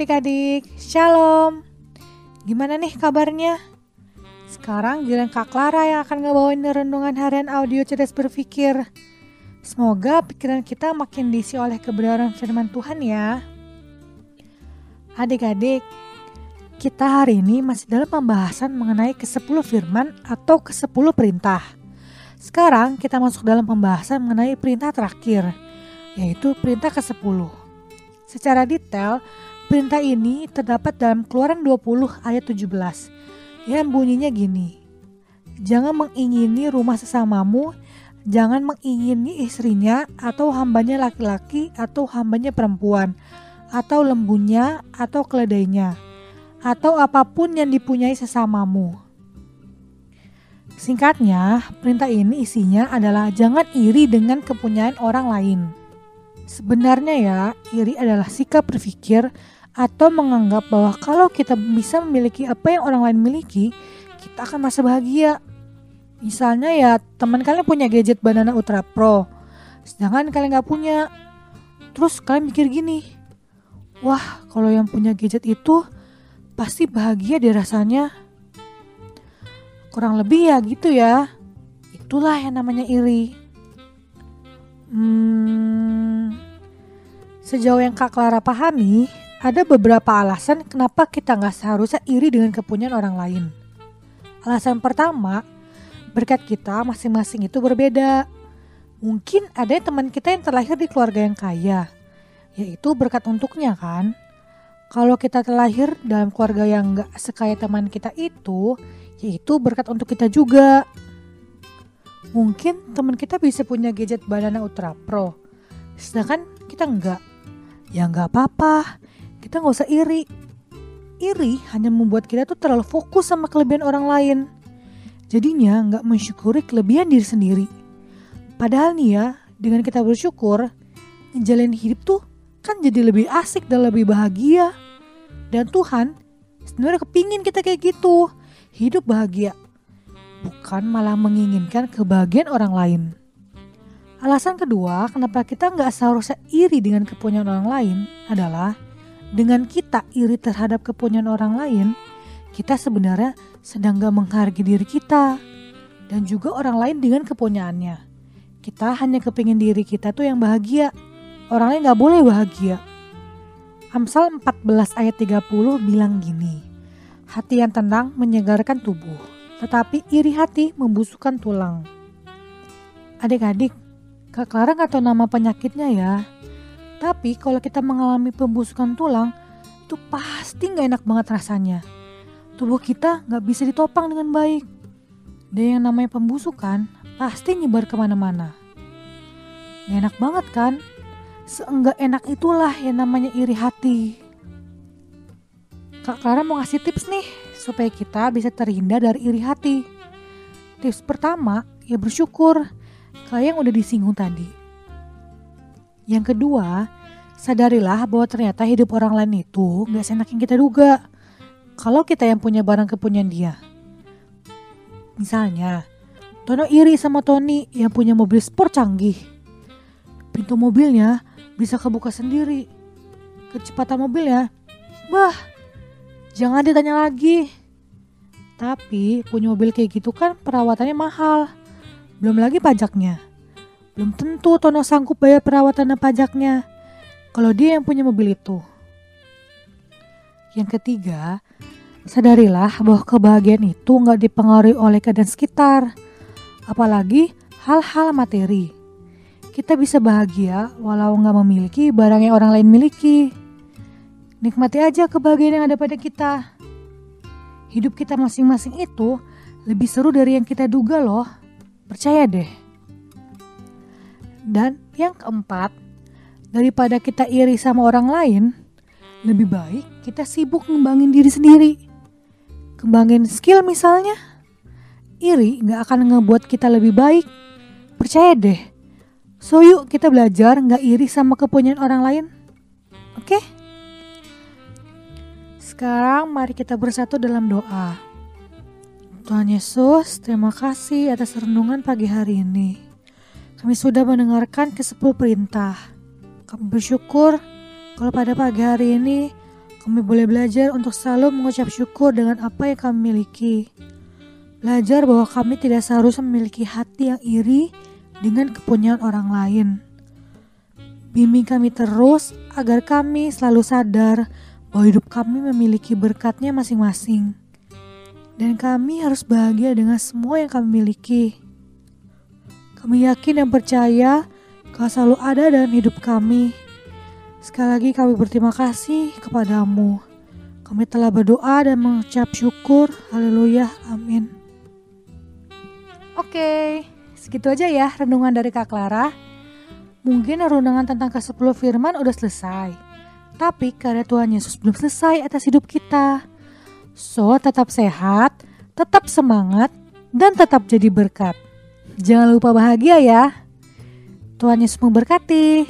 Adik-adik, shalom. Gimana nih kabarnya? Sekarang giliran Kak Clara yang akan ngebawain renungan harian audio cerdas berpikir. Semoga pikiran kita makin diisi oleh kebenaran firman Tuhan ya. Adik-adik, kita hari ini masih dalam pembahasan mengenai ke-10 firman atau ke-10 perintah. Sekarang kita masuk dalam pembahasan mengenai perintah terakhir, yaitu perintah ke-10. Secara detail, perintah ini terdapat dalam Keluaran 20 ayat 17 yang bunyinya gini. Jangan mengingini rumah sesamamu, jangan mengingini istrinya atau hambanya laki-laki atau hambanya perempuan, atau lembunya atau keledainya, atau apa pun yang dipunyai sesamamu. Singkatnya, perintah ini isinya adalah jangan iri dengan kepunyaan orang lain. Sebenarnya ya, iri adalah sikap berpikir atau menganggap bahwa kalau kita bisa memiliki apa yang orang lain miliki, kita akan merasa bahagia. Misalnya ya, teman kalian punya gadget Banana Ultra Pro, sedangkan kalian nggak punya. Terus kalian mikir gini, wah kalau yang punya gadget itu pasti bahagia deh rasanya. Kurang lebih ya gitu ya. Itulah yang namanya iri. Hmm, sejauh yang Kak Clara pahami, ada beberapa alasan kenapa kita nggak seharusnya iri dengan kepunyaan orang lain. Alasan pertama, berkat kita masing-masing itu berbeda. Mungkin ada teman kita yang terlahir di keluarga yang kaya, yaitu berkat untuknya kan. Kalau kita terlahir dalam keluarga yang nggak sekaya teman kita itu, yaitu berkat untuk kita juga. Mungkin teman kita bisa punya gadget Banana Ultra Pro, sedangkan kita enggak. Ya nggak apa-apa, kita nggak usah iri. Iri hanya membuat kita tuh terlalu fokus sama kelebihan orang lain. Jadinya nggak mensyukuri kelebihan diri sendiri. Padahal nih ya, dengan kita bersyukur, ngejalanin hidup tuh kan jadi lebih asik dan lebih bahagia. Dan Tuhan sebenarnya kepingin kita kayak gitu, hidup bahagia. Bukan malah menginginkan kebahagiaan orang lain. Alasan kedua, kenapa kita nggak seharusnya iri dengan kepunyaan orang lain adalah dengan kita iri terhadap kepunyaan orang lain, kita sebenarnya sedang gak menghargai diri kita dan juga orang lain dengan kepunyaannya. Kita hanya kepingin diri kita tuh yang bahagia, orang lain gak boleh bahagia. Amsal 14 ayat 30 bilang gini, Hati yang tenang menyegarkan tubuh, tetapi iri hati membusukkan tulang. Adik-adik, Kak Clara gak tahu nama penyakitnya ya, tapi kalau kita mengalami pembusukan tulang, itu pasti nggak enak banget rasanya. Tubuh kita nggak bisa ditopang dengan baik. Dan yang namanya pembusukan pasti nyebar ke mana-mana. Gak enak banget kan? Seenggak enak itulah yang namanya iri hati. Kak Clara mau ngasih tips nih supaya kita bisa terhindar dari iri hati. Tips pertama, ya bersyukur. Kayak yang udah disinggung tadi yang kedua, sadarilah bahwa ternyata hidup orang lain itu gak seenak yang kita duga. Kalau kita yang punya barang kepunyaan dia. Misalnya, Tono iri sama Tony yang punya mobil sport canggih. Pintu mobilnya bisa kebuka sendiri. Kecepatan mobilnya, bah, jangan ditanya lagi. Tapi punya mobil kayak gitu kan perawatannya mahal. Belum lagi pajaknya. Belum tentu Tono sanggup bayar perawatan dan pajaknya kalau dia yang punya mobil itu. Yang ketiga, sadarilah bahwa kebahagiaan itu nggak dipengaruhi oleh keadaan sekitar, apalagi hal-hal materi. Kita bisa bahagia walau nggak memiliki barang yang orang lain miliki. Nikmati aja kebahagiaan yang ada pada kita. Hidup kita masing-masing itu lebih seru dari yang kita duga loh. Percaya deh. Dan yang keempat, daripada kita iri sama orang lain, lebih baik kita sibuk ngembangin diri sendiri. Kembangin skill misalnya. Iri gak akan ngebuat kita lebih baik. Percaya deh. So yuk kita belajar gak iri sama kepunyaan orang lain. Oke? Okay? Sekarang mari kita bersatu dalam doa. Tuhan Yesus, terima kasih atas renungan pagi hari ini. Kami sudah mendengarkan ke sepuluh perintah. Kami bersyukur kalau pada pagi hari ini Kami boleh belajar untuk selalu mengucap syukur dengan apa yang kami miliki. Belajar bahwa kami tidak seharusnya memiliki hati yang iri dengan kepunyaan orang lain. Bimbing kami terus agar kami selalu sadar bahwa hidup kami memiliki berkatnya masing-masing. Dan kami harus bahagia dengan semua yang kami miliki. Kami yakin dan percaya kau selalu ada dalam hidup kami. Sekali lagi kami berterima kasih kepadamu. Kami telah berdoa dan mengucap syukur. Haleluya. Amin. Oke, segitu aja ya renungan dari Kak Clara. Mungkin renungan tentang ke-10 firman udah selesai. Tapi karya Tuhan Yesus belum selesai atas hidup kita. So, tetap sehat, tetap semangat, dan tetap jadi berkat. Jangan lupa bahagia ya. Tuhan Yesus memberkati.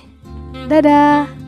Dadah.